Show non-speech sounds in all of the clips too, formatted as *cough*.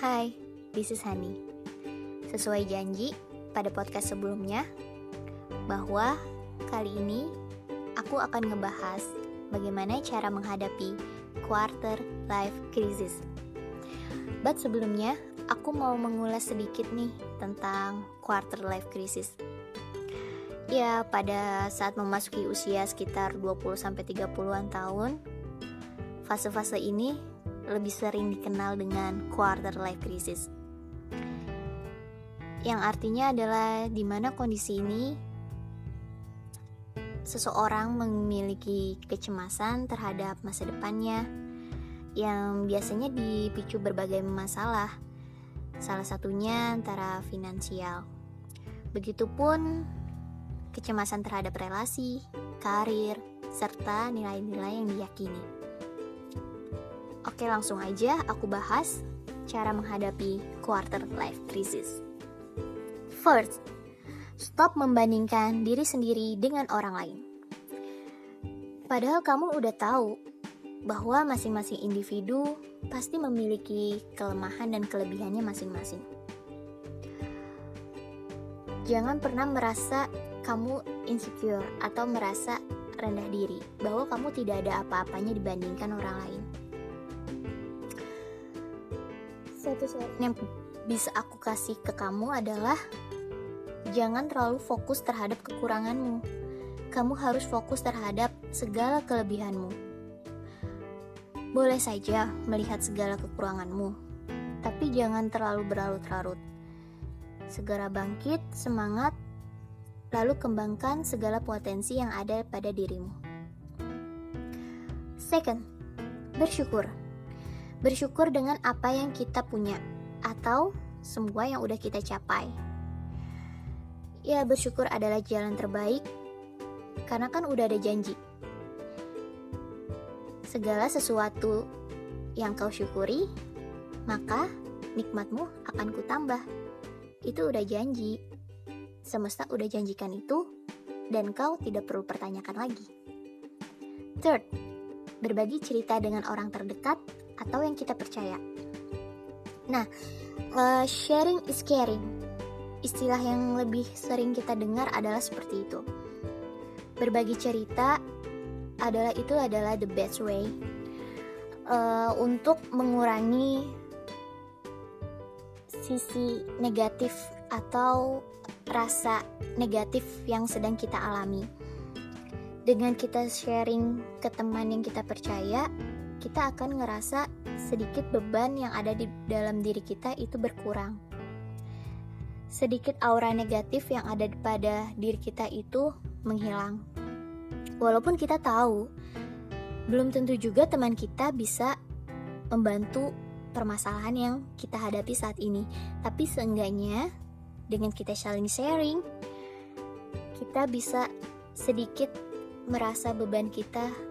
Hai, this is Hani. Sesuai janji pada podcast sebelumnya, bahwa kali ini aku akan ngebahas bagaimana cara menghadapi quarter life crisis. But sebelumnya, aku mau mengulas sedikit nih tentang quarter life crisis. Ya, pada saat memasuki usia sekitar 20-30an tahun, fase-fase ini lebih sering dikenal dengan quarter life crisis. Yang artinya adalah di mana kondisi ini seseorang memiliki kecemasan terhadap masa depannya yang biasanya dipicu berbagai masalah. Salah satunya antara finansial. Begitupun kecemasan terhadap relasi, karir, serta nilai-nilai yang diyakini. Oke, langsung aja aku bahas cara menghadapi quarter life crisis. First, stop membandingkan diri sendiri dengan orang lain. Padahal kamu udah tahu bahwa masing-masing individu pasti memiliki kelemahan dan kelebihannya masing-masing. Jangan pernah merasa kamu insecure atau merasa rendah diri bahwa kamu tidak ada apa-apanya dibandingkan orang lain. Satu saran yang bisa aku kasih ke kamu adalah jangan terlalu fokus terhadap kekuranganmu. Kamu harus fokus terhadap segala kelebihanmu. Boleh saja melihat segala kekuranganmu, tapi jangan terlalu berlarut-larut. Segera bangkit, semangat, lalu kembangkan segala potensi yang ada pada dirimu. Second, bersyukur. Bersyukur dengan apa yang kita punya atau semua yang udah kita capai. Ya, bersyukur adalah jalan terbaik karena kan udah ada janji. Segala sesuatu yang kau syukuri, maka nikmatmu akan kutambah. Itu udah janji. Semesta udah janjikan itu, dan kau tidak perlu pertanyakan lagi. Third, berbagi cerita dengan orang terdekat atau yang kita percaya. Nah, uh, sharing is caring. Istilah yang lebih sering kita dengar adalah seperti itu. Berbagi cerita adalah itu adalah the best way uh, untuk mengurangi sisi negatif atau rasa negatif yang sedang kita alami. Dengan kita sharing ke teman yang kita percaya, kita akan ngerasa sedikit beban yang ada di dalam diri kita itu berkurang. Sedikit aura negatif yang ada pada diri kita itu menghilang. Walaupun kita tahu, belum tentu juga teman kita bisa membantu permasalahan yang kita hadapi saat ini. Tapi seenggaknya dengan kita saling sharing, kita bisa sedikit merasa beban kita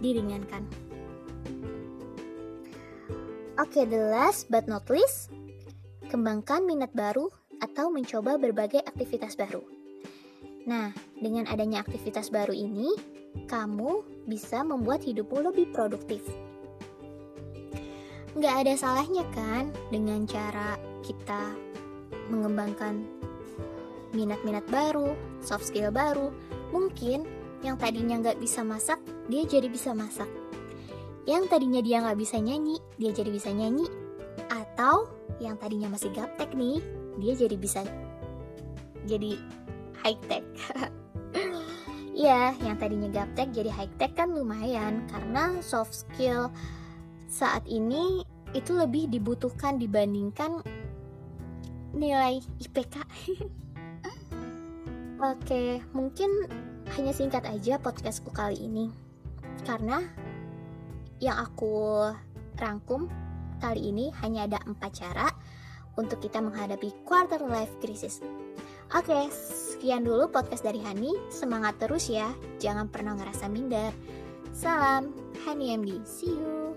diringankan. Oke, okay, the last but not least, kembangkan minat baru atau mencoba berbagai aktivitas baru. Nah, dengan adanya aktivitas baru ini, kamu bisa membuat hidupmu lebih produktif. Nggak ada salahnya kan dengan cara kita mengembangkan minat-minat baru, soft skill baru. Mungkin yang tadinya nggak bisa masak, dia jadi bisa masak. Yang tadinya dia nggak bisa nyanyi, dia jadi bisa nyanyi. Atau yang tadinya masih gaptek nih, dia jadi bisa jadi high tech. *laughs* Iya, yang tadinya gaptek jadi high tech kan lumayan karena soft skill saat ini itu lebih dibutuhkan dibandingkan nilai IPK. *laughs* Oke, mungkin hanya singkat aja podcastku kali ini. Karena yang aku rangkum kali ini hanya ada empat cara untuk kita menghadapi quarter life crisis. Oke, sekian dulu podcast dari Hani. Semangat terus ya, jangan pernah ngerasa minder. Salam, Hani MD. See you.